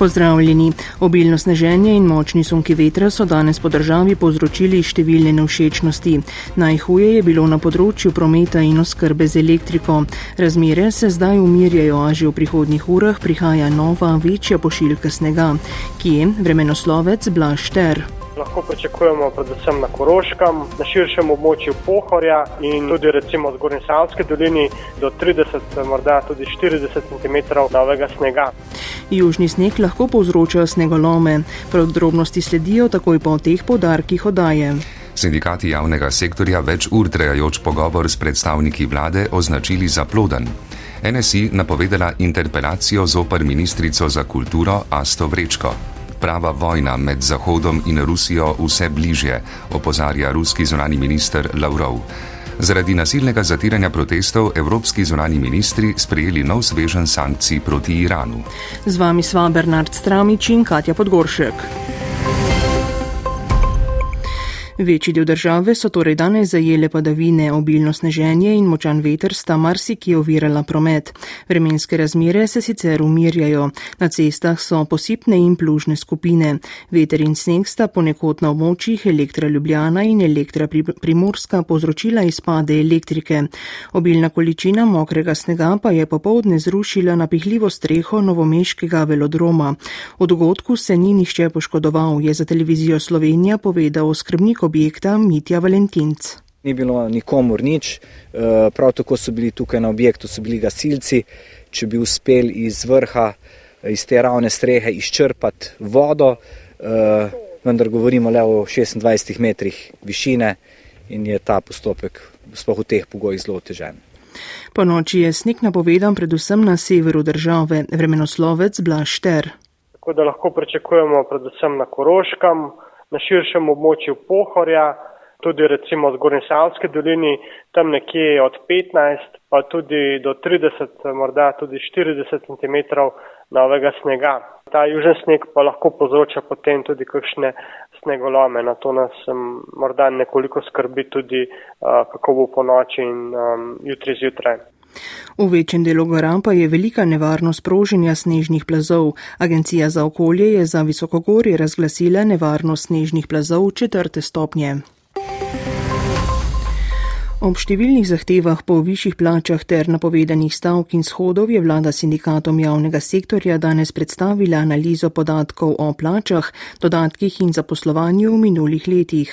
Pozdravljeni. Obilno sneženje in močni sunki vetra so danes po državi povzročili številne nevšečnosti. Najhuje je bilo na področju prometa in oskrbe z elektriko. Razmere se zdaj umirjajo, a že v prihodnjih urah prihaja nova, večja pošiljka snega. Kje? Vremenoslovec Blašter lahko pričakujemo predvsem na Koroškem, na širšem območju Pohorja in tudi recimo v Zgornji Savski dolini do 30, morda tudi 40 cm novega snega. Južni sneg lahko povzroča snegolome. Podrobnosti sledijo takoj po teh podarkih odaje. Sindikati javnega sektorja več ur trajajoč pogovor s predstavniki vlade označili za ploden. NSI napovedala interpelacijo zoper ministrico za kulturo Asto Vrečko prava vojna med Zahodom in Rusijo vse bližje, opozarja ruski zunani minister Lavrov. Zaradi nasilnega zatiranja protestov evropski zunani ministri sprejeli nov svežen sankcij proti Iranu. Z vami sva Bernard Stramič in Katja Podgoršek. Večji del države so torej danes zajele padavine, obilno sneženje in močan veter sta marsiki ovirala promet. Vremenske razmere se sicer umirjajo. Na cestah so posipne in plužne skupine. Veter in sneg sta ponekod na območjih Elektra Ljubljana in Elektra Primorska povzročila izpade elektrike. Obilna količina mokrega snega pa je popovdne zrušila napihljivo streho novomeškega velodroma. V dogodku se ni nišče poškodoval, je za televizijo Slovenija povedal skrbnik objekta Mitja Valentinc. Ni bilo nikomor nič, eh, prav tako so bili tukaj na objektu, so bili gasilci. Če bi uspeli iz vrha, iz te ravne strehe izčrpati vodo, eh, vendar govorimo le o 26 metrih višine in je ta postopek sploh v teh pogojih zelo otežen. Po noči je snik napovedan predvsem na severu države, vremenoslovec Blašter. Tako da lahko pričakujemo predvsem na Koroškem na širšem območju Pohorja, tudi recimo v Zgornji Savski dolini, tam nekje od 15 pa tudi do 30, morda tudi 40 cm novega snega. Ta južen sneg pa lahko povzroča potem tudi kakšne snegolome. Na to nas um, morda nekoliko skrbi tudi, uh, kako bo po noči in um, jutri zjutraj. V večjem delu gora pa je velika nevarnost proženja snežnih plazov. Agencija za okolje je za visokogorje razglasila nevarnost snežnih plazov četrte stopnje. Ob številnih zahtevah po višjih plačah ter napovedanih stavk in shodov je vlada sindikatom javnega sektorja danes predstavila analizo podatkov o plačah, dodatkih in zaposlovanju v minulih letih.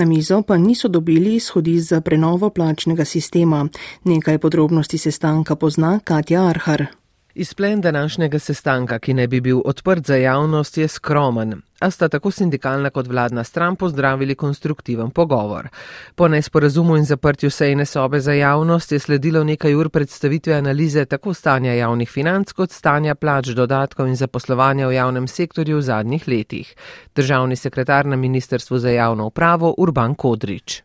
Na mizo pa niso dobili izhodi za prenovo plačnega sistema. Nekaj podrobnosti sestanka pozna Katja Arhar. Izplen današnjega sestanka, ki ne bi bil odprt za javnost, je skromen, a sta tako sindikalna kot vladna stran pozdravili konstruktiven pogovor. Po nesporazumu in zaprtju sejne sobe za javnost je sledilo nekaj ur predstavitve analize tako stanja javnih financ kot stanja plač, dodatkov in zaposlovanja v javnem sektorju v zadnjih letih. Državni sekretar na Ministrstvu za javno upravo Urban Kodrič.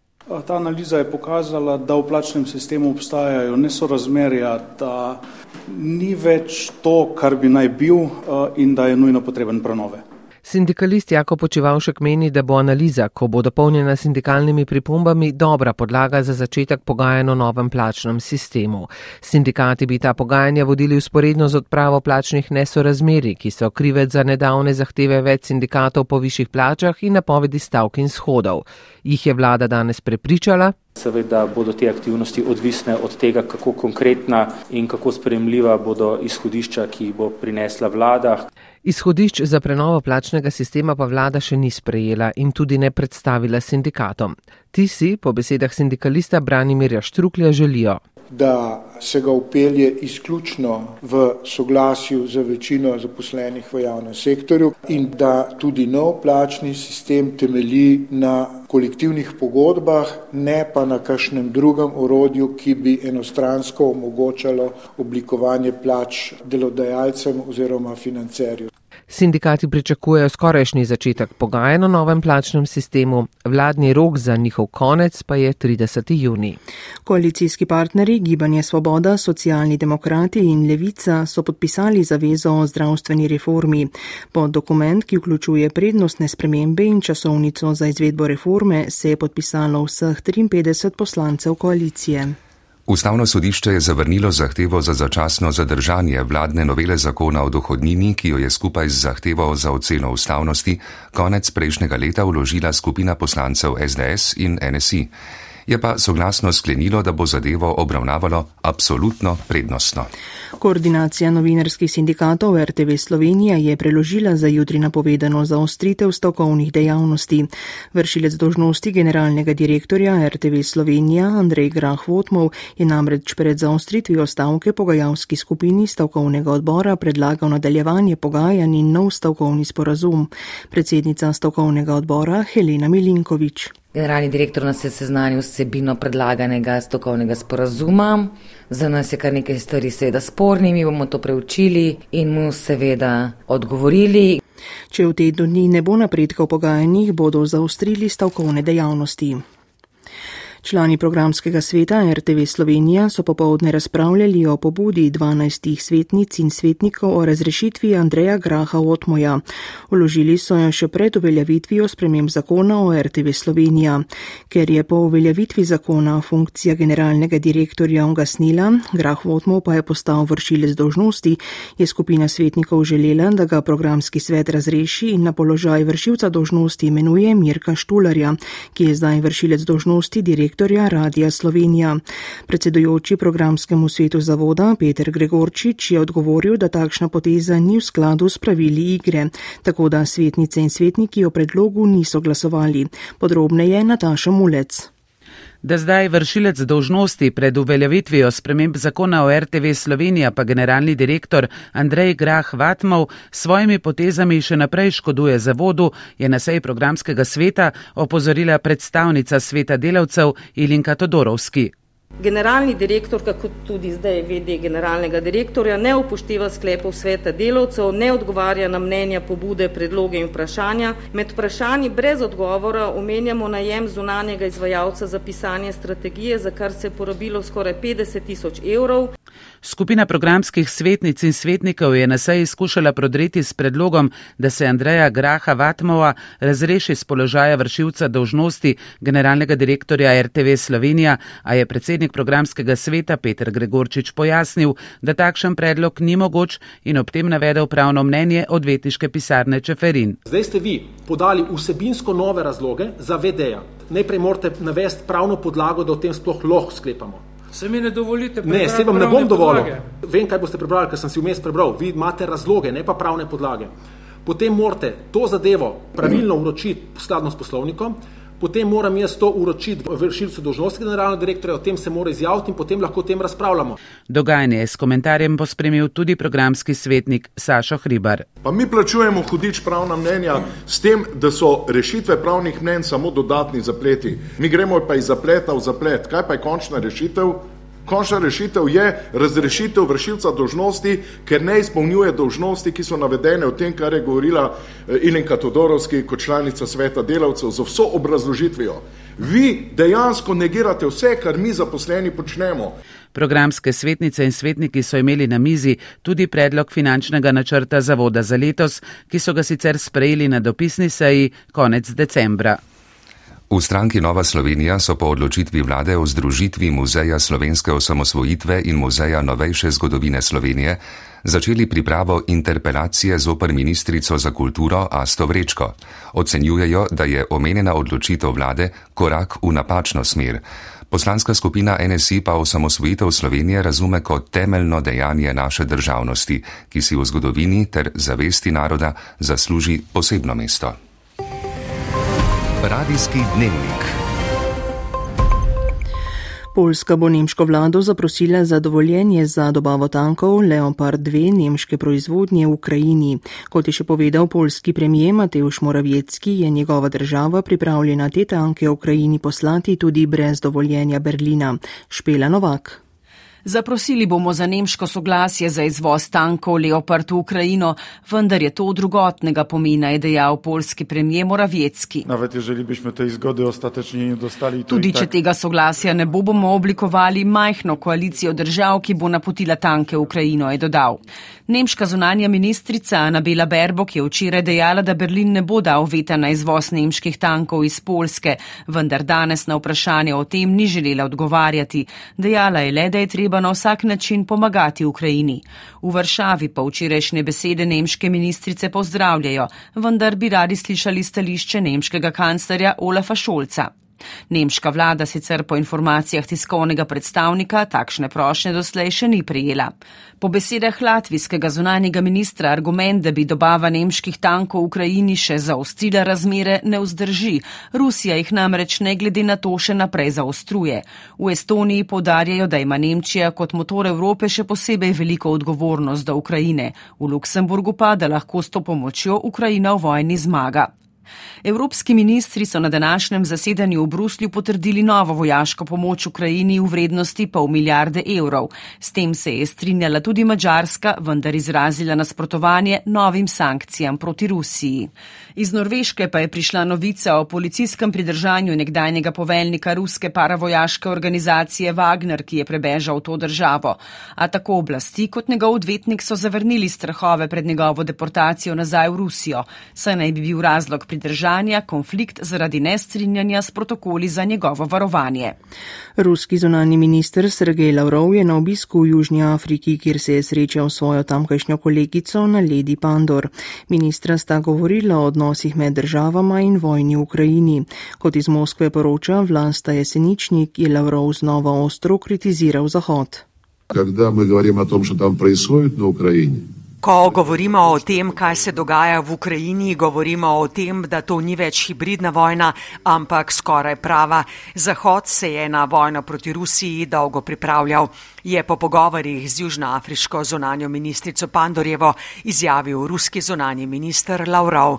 Ta analiza je pokazala, da v plačnem sistemu obstajajo nesorazmerja, da ni več to, kar bi naj bil eh, in da je nujno potreben prenove. Sindikalist Jako Počivalšek meni, da bo analiza, ko bo dopolnjena sindikalnimi pripombami, dobra podlaga za začetek pogajanj o novem plačnem sistemu. Sindikati bi ta pogajanja vodili usporedno z odpravo plačnih nesorazmeri, ki so krivec za nedavne zahteve več sindikatov po višjih plačah in napovedi stavk in shodov. Jih je vlada danes prepričala? Seveda bodo te aktivnosti odvisne od tega, kako konkretna in kako spremljiva bodo izhodišča, ki jih bo prinesla vlada. Izhodišč za prenovo plačnega sistema pa vlada še ni sprejela in tudi ne predstavila sindikatom. Ti si, po besedah sindikalista Branimirja Štruklja, želijo da se ga upelje izključno v soglasju z večino zaposlenih v javnem sektorju in da tudi nov plačni sistem temelji na kolektivnih pogodbah, ne pa na kakšnem drugem orodju, ki bi enostransko omogočalo oblikovanje plač delodajalcem oziroma financerju. Sindikati pričakujejo skorajšnji začetek pogajanj o novem plačnem sistemu, vladni rok za njihov konec pa je 30. juni. Koalicijski partneri Gibanje Svoboda, Socialni demokrati in Levica so podpisali zavezo o zdravstveni reformi. Pod dokument, ki vključuje prednostne spremembe in časovnico za izvedbo reforme, se je podpisalo vseh 53 poslancev koalicije. Ustavno sodišče je zavrnilo zahtevo za začasno zadržanje vladne novele zakona o dohodnini, ki jo je skupaj z zahtevo za oceno ustavnosti konec prejšnjega leta vložila skupina poslancev SDS in NSI. Je pa soglasno sklenilo, da bo zadevo obravnavalo absolutno prednostno. Koordinacija novinarskih sindikatov RTV Slovenija je preložila za jutri napovedano zaostritev stavkovnih dejavnosti. Vršilec dožnosti generalnega direktorja RTV Slovenija Andrej Grah Votmov je namreč pred zaostritvijo stavke pogajalski skupini stavkovnega odbora predlagal nadaljevanje pogajanj in nov stavkovni sporazum. Predsednica stavkovnega odbora Helena Milinkovič. Generalni direktor nas je seznanil s sebino predlaganega stokovnega sporazuma. Za nas je kar nekaj stvari seveda sporni, mi bomo to preučili in mu seveda odgovorili. Če v tednu dni ne bo napredka v pogajanjih, bodo zaostrili stavkovne dejavnosti. Člani programskega sveta RTV Slovenija so popovdne razpravljali o pobudi 12 svetnic in svetnikov o razrešitvi Andreja Graha Otmoja. Uložili so jo še pred uveljavitvijo sprememb zakona o RTV Slovenija. Ker je po uveljavitvi zakona funkcija generalnega direktorja ugasnila, Grah Otmov pa je postal vršilec dožnosti, je skupina svetnikov želela, da ga programski svet razreši in na položaj vršilca dožnosti imenuje Mirka Štularja, ki je zdaj vršilec dožnosti direktorja direktorja Radija Slovenija. Predsedujoči programskemu svetu zavoda Peter Gregorčič je odgovoril, da takšna poteza ni v skladu s pravili igre, tako da svetnice in svetniki o predlogu niso glasovali. Podrobneje Nataša Mulec. Da zdaj vršilec dožnosti pred uveljavitvijo sprememb zakona o RTV Slovenija pa generalni direktor Andrej Grah Vatmov s svojimi potezami še naprej škoduje zavodu, je na seji programskega sveta opozorila predstavnica sveta delavcev Ilinka Todorovski. Generalni direktor, kako tudi zdaj vedi generalnega direktorja, ne upošteva sklepov sveta delovcev, ne odgovarja na mnenja, pobude, predloge in vprašanja. Med vprašanji brez odgovora omenjamo najem zunanjega izvajalca za pisanje strategije, za kar se je porabilo skoraj 50 tisoč evrov. Skupina programskih svetnic in svetnikov je na seji skušala prodreti s predlogom, da se Andreja Graha Vatmova razreši z položaja vršilca dolžnosti generalnega direktorja RTV Slovenija, a je predsednik programskega sveta Peter Gregorčič pojasnil, da takšen predlog ni mogoč in ob tem navedel pravno mnenje odvetniške pisarne Čeferin. Zdaj ste vi podali vsebinsko nove razloge za VD-ja. Najprej morate navesti pravno podlago, da o tem sploh lahko sklepamo. Se mi ne dovolite prebrati? Ne, se vam ne bom dovolil. Vem, kaj boste prebrali, ker sem si vmes prebral. Vi imate razloge, ne pa pravne podlage. Potem morate to zadevo pravilno uročiti skladno s poslovnikom, potem moram jaz to uročiti vršilcu dožnosti generalnega direktorja, o tem se mora izjaviti in potem lahko o tem razpravljamo. Dogajanje je s komentarjem pospremil tudi programski svetnik Sašo Hribar. Pa mi plačujemo hudič pravna mnenja s tem, da so rešitve pravnih mnen samo dodatni zapleti. Mi gremo pa iz zapleta v zaplet. Kaj pa je končna rešitev? Končna rešitev je razrešitev vršilca dožnosti, ker ne izpolnjuje dožnosti, ki so navedene v tem, kar je govorila eh, Ilenka Todorovski kot članica sveta delavcev z vso obrazložitvijo. Vi dejansko negirate vse, kar mi zaposleni počnemo. Programske svetnice in svetniki so imeli na mizi tudi predlog finančnega načrta zavoda za letos, ki so ga sicer sprejeli na dopisni seji konec decembra. V stranki Nova Slovenija so po odločitvi vlade o združitvi Muzeja slovenske osamosvojitve in Muzeja novejše zgodovine Slovenije začeli pripravo interpelacije zoper ministrico za kulturo Asto Vrečko. Ocenjujejo, da je omenjena odločitev vlade korak v napačno smer. Poslanska skupina NSI pa osamosvojitev Slovenije razume kot temeljno dejanje naše državnosti, ki si v zgodovini ter zavesti naroda zasluži posebno mesto. Radijski dnevnik. Poljska bo nemško vlado zaprosila za dovoljenje za dobavo tankov Leopard 2 nemške proizvodnje v Ukrajini. Kot je še povedal polski premijer Mateusz Moravjecki, je njegova država pripravljena te tanke v Ukrajini poslati tudi brez dovoljenja Berlina. Špela Novak. Zaprosili bomo za nemško soglasje za izvoz tankov Leopard v Ukrajino, vendar je to drugotnega pomena, je dejal polski premijer Moravjecki. Tudi če tega soglasja ne bo, bomo oblikovali majhno koalicijo držav, ki bo napotila tanke v Ukrajino, je dodal. Nemška zunanja ministrica Anabela Berbok je včeraj dejala, da Berlin ne bo dal veta na izvoz nemških tankov iz Polske, vendar danes na vprašanje o tem ni želela odgovarjati. Dejala je le, da je treba na vsak način pomagati Ukrajini. V Varšavi pa včerajšnje besede nemške ministrice pozdravljajo, vendar bi radi slišali stališče nemškega kanclerja Olafa Šolca. Nemška vlada sicer po informacijah tiskovnega predstavnika takšne prošnje doslej še ni prijela. Po besedah latvijskega zunanjega ministra argument, da bi dobava nemških tankov v Ukrajini še zaostrila razmere, ne vzdrži. Rusija jih namreč ne glede na to še naprej zaostruje. V Estoniji podarjajo, da ima Nemčija kot motor Evrope še posebej veliko odgovornost do Ukrajine. V Luksemburgu pa, da lahko s to pomočjo Ukrajina v vojni zmaga. Evropski ministri so na današnjem zasedanju v Bruslju potrdili novo vojaško pomoč Ukrajini v vrednosti pol milijarde evrov. S tem se je strinjala tudi Mačarska, vendar izrazila nasprotovanje novim sankcijam proti Rusiji. Iz Norveške pa je prišla novica o policijskem pridržanju nekdanjega poveljnika ruske paravojaške organizacije Wagner, ki je prebežal to državo. A tako oblasti kot njegov odvetnik so zavrnili strahove pred njegovo deportacijo nazaj v Rusijo, saj naj bi bil razlog pridržanja pridržanja konflikt zaradi nestrinjanja s protokoli za njegovo varovanje. Ruski zunani minister Sergej Lavrov je na obisku v Južnji Afriki, kjer se je srečal svojo tamkajšnjo kolegico na Ledi Pandor. Ministra sta govorila o odnosih med državama in vojni v Ukrajini. Kot iz Moskve poroča vlasta jeseničnik, je Lavrov znova ostro kritiziral Zahod. Когда мы говорим о том, что там происходит на Украине, Ko govorimo o tem, kaj se dogaja v Ukrajini, govorimo o tem, da to ni več hibridna vojna, ampak skoraj prava. Zahod se je na vojno proti Rusiji dolgo pripravljal. Je po pogovorih z južnoafriško zonanjo ministrico Pandorjevo izjavil ruski zonanji minister Lavrov.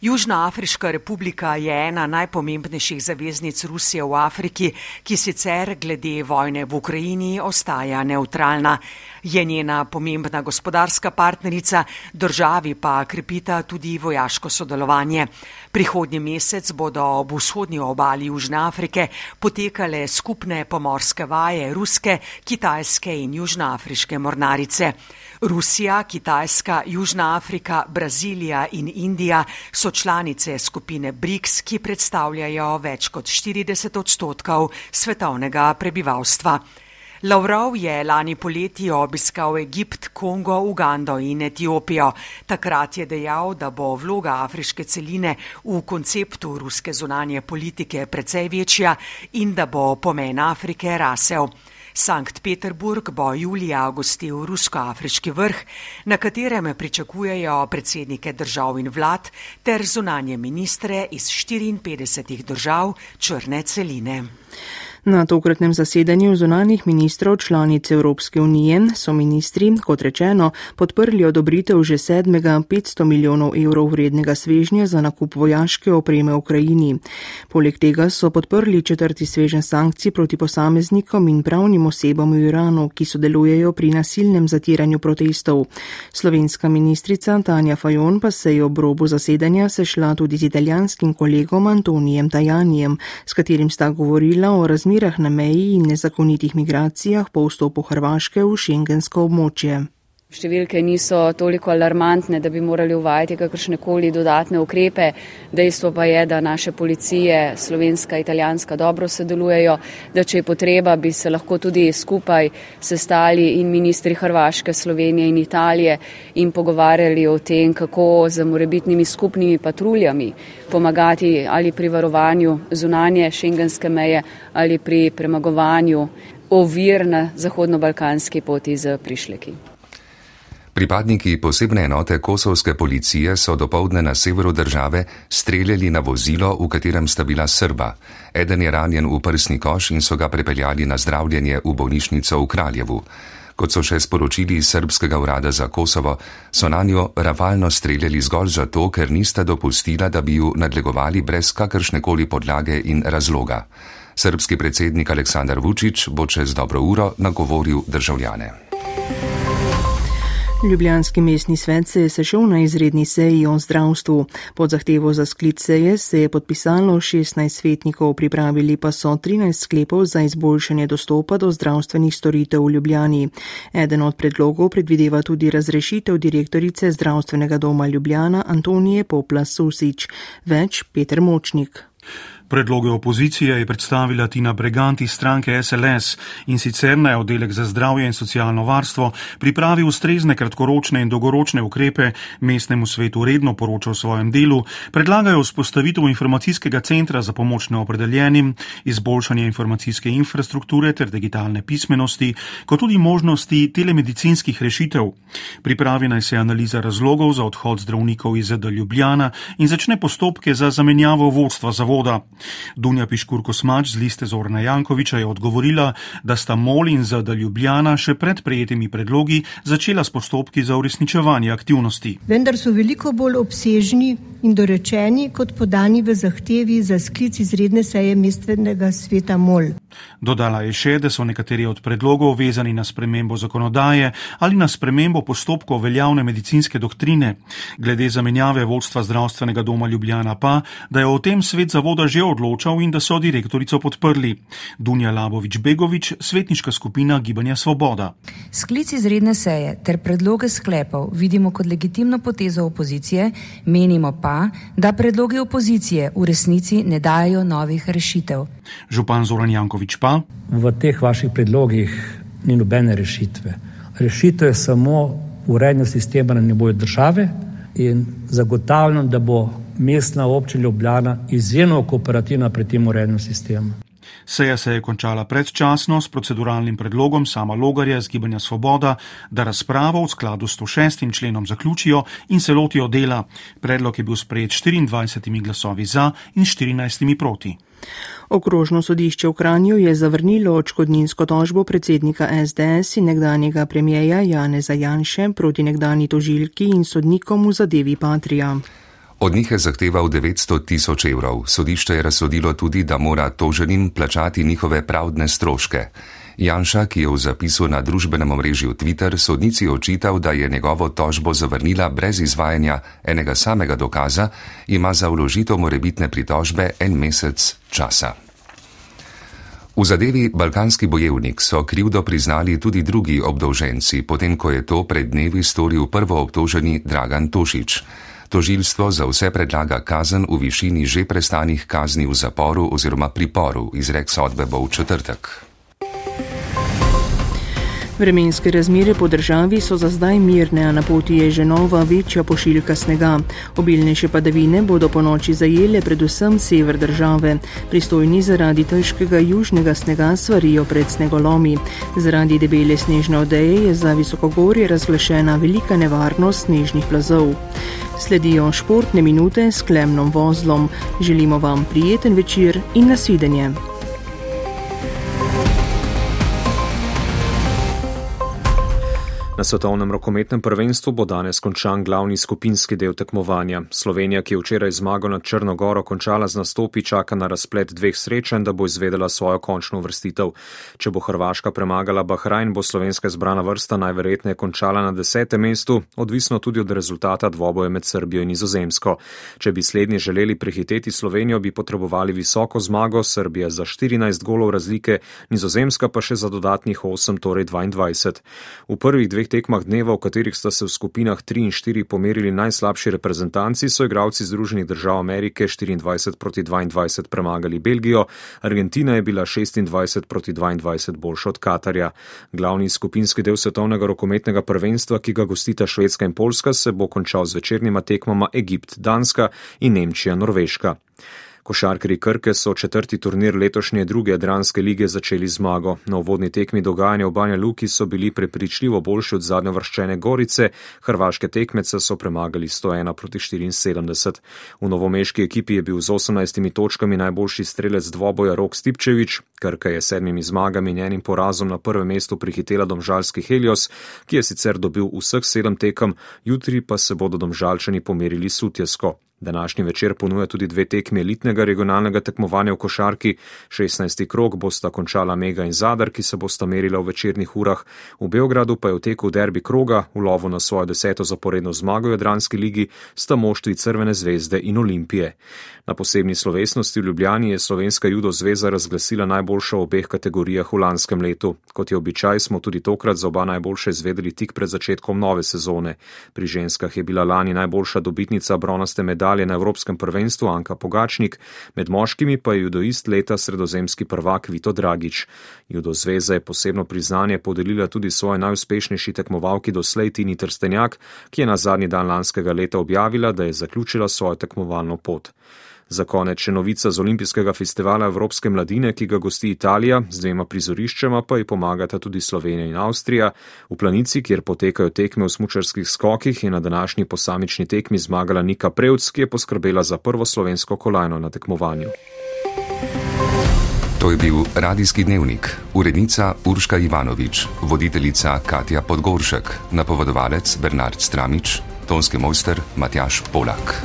Južnoafriška republika je ena najpomembnejših zaveznic Rusije v Afriki, ki sicer glede vojne v Ukrajini ostaja neutralna. Je njena pomembna gospodarska partnerica, državi pa krepita tudi vojaško sodelovanje. Prihodnji mesec bodo ob vzhodnji obali Južne Afrike potekale skupne pomorske vaje ruske, kitajske in južnoafriške mornarice. Rusija, Kitajska, Južna Afrika, Brazilija in Indija so članice skupine BRICS, ki predstavljajo več kot 40 odstotkov svetovnega prebivalstva. Lavrov je lani poleti obiskal Egipt, Kongo, Ugando in Etiopijo. Takrat je dejal, da bo vloga afriške celine v konceptu ruske zunanje politike precej večja in da bo pomen Afrike rasel. Sankt Peterburg bo julija gostil rusko-afriški vrh, na katerem pričakujejo predsednike držav in vlad ter zunanje ministre iz 54 držav črne celine. Na tokratnem zasedanju zunanih ministrov članic Evropske unije so ministri, kot rečeno, podprli odobritev že sedmega 500 milijonov evrov vrednega svežnja za nakup vojaške opreme Ukrajini. Poleg tega so podprli četrti svežen sankcij proti posameznikom in pravnim osebam v Iranu, ki sodelujejo pri nasilnem zatiranju protestov. Slovenska ministrica Tanja Fajon pa se je ob robu zasedanja sešla tudi z italijanskim kolegom Antonijem Tajanjem, s katerim sta govorila o razmerah razmerah na meji in nezakonitih migracijah po vstopu Hrvaške v šengensko območje. Številke niso toliko alarmantne, da bi morali uvajati kakršne koli dodatne ukrepe. Dejstvo pa je, da naše policije, slovenska, italijanska, dobro sodelujejo, da če je potreba, bi se lahko tudi skupaj sestali in ministri Hrvaške, Slovenije in Italije in pogovarjali o tem, kako z morebitnimi skupnimi patruljami pomagati ali pri varovanju zunanje šengenske meje ali pri premagovanju ovir na zahodno-balkanski poti z prišleki. Pripadniki posebne enote kosovske policije so dopoledne na severu države streljali na vozilo, v katerem sta bila Srba. Eden je ranjen v prsni koš in so ga prepeljali na zdravljenje v bolnišnico v Kraljevu. Kot so še sporočili iz Srbskega urada za Kosovo, so na njo ravalno streljali zgolj zato, ker nista dopustila, da bi ju nadlegovali brez kakršnekoli podlage in razloga. Srbski predsednik Aleksandar Vučić bo čez dobro uro nagovoril državljane. Ljubljanski mestni svet se je sešel na izredni seji o zdravstvu. Pod zahtevo za sklic seje se je podpisalo 16 svetnikov, pripravili pa so 13 sklepov za izboljšanje dostopa do zdravstvenih storitev v Ljubljani. Eden od predlogov predvideva tudi razrešitev direktorice zdravstvenega doma Ljubljana Antonije Popla Susič. Več Peter Močnik. Predloge opozicije je predstavila Tina Breganti iz stranke SLS in sicer naj oddelek za zdravje in socialno varstvo pripravi ustrezne kratkoročne in dolgoročne ukrepe, mestnemu svetu redno poroča o svojem delu, predlagajo vzpostavitev informacijskega centra za pomoč neopredeljenim, izboljšanje informacijske infrastrukture ter digitalne pismenosti, kot tudi možnosti telemedicinskih rešitev. Pripravi naj se analiza razlogov za odhod zdravnikov iz ZD Ljubljana in začne postopke za zamenjavo vodstva zavoda. Dunja Piškurko Smač z liste Zorna Jankoviča je odgovorila, da sta Mol in ZD Ljubljana še pred prejetimi predlogi začela s postopki za uresničevanje aktivnosti. Vendar so veliko bolj obsežni in dorečeni kot podani v zahtevi za sklic izredne seje mestvenega sveta Mol. Dodala je še, da so nekateri od predlogov vezani na spremembo zakonodaje ali na spremembo postopkov veljavne medicinske doktrine. Glede zamenjave vodstva zdravstvenega doma Ljubljana pa, da je o tem svet zavoda že odločal in da so direktorico podprli. Dunja Labovič Begovič, svetniška skupina Gibanja Svoboda. Sklic izredne seje ter predloge sklepov vidimo kot legitimno potezo opozicije, menimo pa, da predloge opozicije v resnici ne dajo novih rešitev. Župan Zoran Jankovič pa. V teh vaših predlogih ni nobene rešitve. Rešitev je samo urejanje sistema na nivoju države in zagotavljam, da bo mestna občina Ljubljana izjemno kooperativna pri tem urejenem sistemu. Seja se je končala predčasno s proceduralnim predlogom sama Logarja iz Gibanja Svoboda, da razpravo v skladu s 106. členom zaključijo in se lotijo dela. Predlog je bil sprejet 24 glasovi za in 14 proti. Okrožno sodišče v Kranju je zavrnilo očkodninsko tožbo predsednika SDS in nekdanjega premijeja Janeza Janše proti nekdani tožilki in sodnikom v zadevi Patrija. Od njih je zahteval 900 tisoč evrov. Sodišče je razsodilo tudi, da mora toženim plačati njihove pravdne stroške. Janša, ki je v zapisu na družbenem omrežju Twitter sodnici očital, da je njegovo tožbo zavrnila brez izvajanja enega samega dokaza, ima za vložitev morebitne pritožbe en mesec časa. V zadevi Balkanski bojevnik so krivdo priznali tudi drugi obdolženci, potem ko je to pred dnevi storil prvo obtoženi Dragan Tošič. Tožilstvo za vse predlaga kazen v višini že prestanih kazni v zaporu oziroma priporu, izrek sodbe bo v četrtek. Vremenske razmere po državi so za zdaj mirne, a na poti je že nova večja pošiljka snega. Obilnejše padavine bodo po noči zajele predvsem sever države. Pristojni zaradi težkega južnega snega svarijo pred snegolomi. Zaradi debele snežne odeje je za visokogorje razglašena velika nevarnost snežnih plazov. Sledijo športne minute s klemnom vozlom. Želimo vam prijeten večer in nasvidenje. Na svetovnem rokometnem prvenstvu bo danes končan glavni skupinski del tekmovanja. Slovenija, ki je včeraj zmago nad Črnogoro končala z nastopi, čaka na razplet dveh srečanj, da bo izvedela svojo končno vrstitev. Če bo Hrvaška premagala Bahrajn, bo slovenska izbrana vrsta najverjetneje končala na desetem mestu, odvisno tudi od rezultata dvoboja med Srbijo in Nizozemsko. Če bi slednji želeli prehiteti Slovenijo, bi potrebovali visoko zmago, Srbija za 14 golov razlike, Nizozemska pa še za dodatnih 8, torej 22. V prvih dveh tekmah dneva, v katerih sta se v skupinah 3 in 4 pomerili najslabši reprezentanci, so igralci Združenih držav Amerike 24 proti 22 premagali Belgijo, Argentina je bila 26 proti 22 boljša od Katarja. Glavni skupinski del svetovnega rokometnega prvenstva, ki ga gostita Švedska in Poljska, se bo končal z večernjima tekmama Egipt, Danska in Nemčija, Norveška. Košarkari Krke so četrti turnir letošnje druge Adranske lige začeli zmago. Na uvodni tekmi dogajanja v Banja Luki so bili prepričljivo boljši od zadnje vrščene Gorice, hrvaške tekmece so premagali 101 proti 74. V novomeški ekipi je bil z 18 točkami najboljši strelec dvoboja Rok Stipčevič, Krka je sedmimi zmagami in enim porazom na prvem mestu prihitela domžalski Helios, ki je sicer dobil vseh sedem tekem, jutri pa se bodo domžalčani pomerili sutjesko. Današnji večer ponuja tudi dve tekmi elitnega regionalnega tekmovanja v košarki. 16. krok bosta končala Mega in Zadar, ki se bosta merila v večernih urah. V Beogradu pa je v teku derbi kroga, v lovu na svojo deseto zaporedno zmago v Jadranski ligi, sta moštvi Crvene zvezde in Olimpije. Na posebni slovesnosti v Ljubljani je Slovenska judo zveza razglasila najboljša v obeh kategorijah v lanskem letu. Kot je običaj, smo tudi tokrat za oba najboljše izvedeli tik pred začetkom nove sezone. Pri ženskah je bila lani najboljša dobitnica bronaste medalje na Evropskem prvenstvu Anka Pogačnik, med moškimi pa je judoist leta sredozemski prvak Vito Dragič. Judo zveza je posebno priznanje podelila tudi svoje najuspešnejši tekmovalki doslej Tini Trstenjak, ki je na zadnji dan lanskega leta objavila, da je zaključila svojo tekmovalno pot. Za konec še novica z Olimpijskega festivala Evropske mladine, ki ga gosti Italija, z dvema prizoriščema pa ji pomagata tudi Slovenija in Avstrija. V planici, kjer potekajo tekme v smučarskih skokih, je na današnji posamični tekmi zmagala Nika Prevc, ki je poskrbela za prvo slovensko kolajno na tekmovanju. To je bil radijski dnevnik, urednica Urška Ivanovič, voditeljica Katja Podgoršek, napovedovalec Bernard Stramič, tonski mojster Matjaš Polak.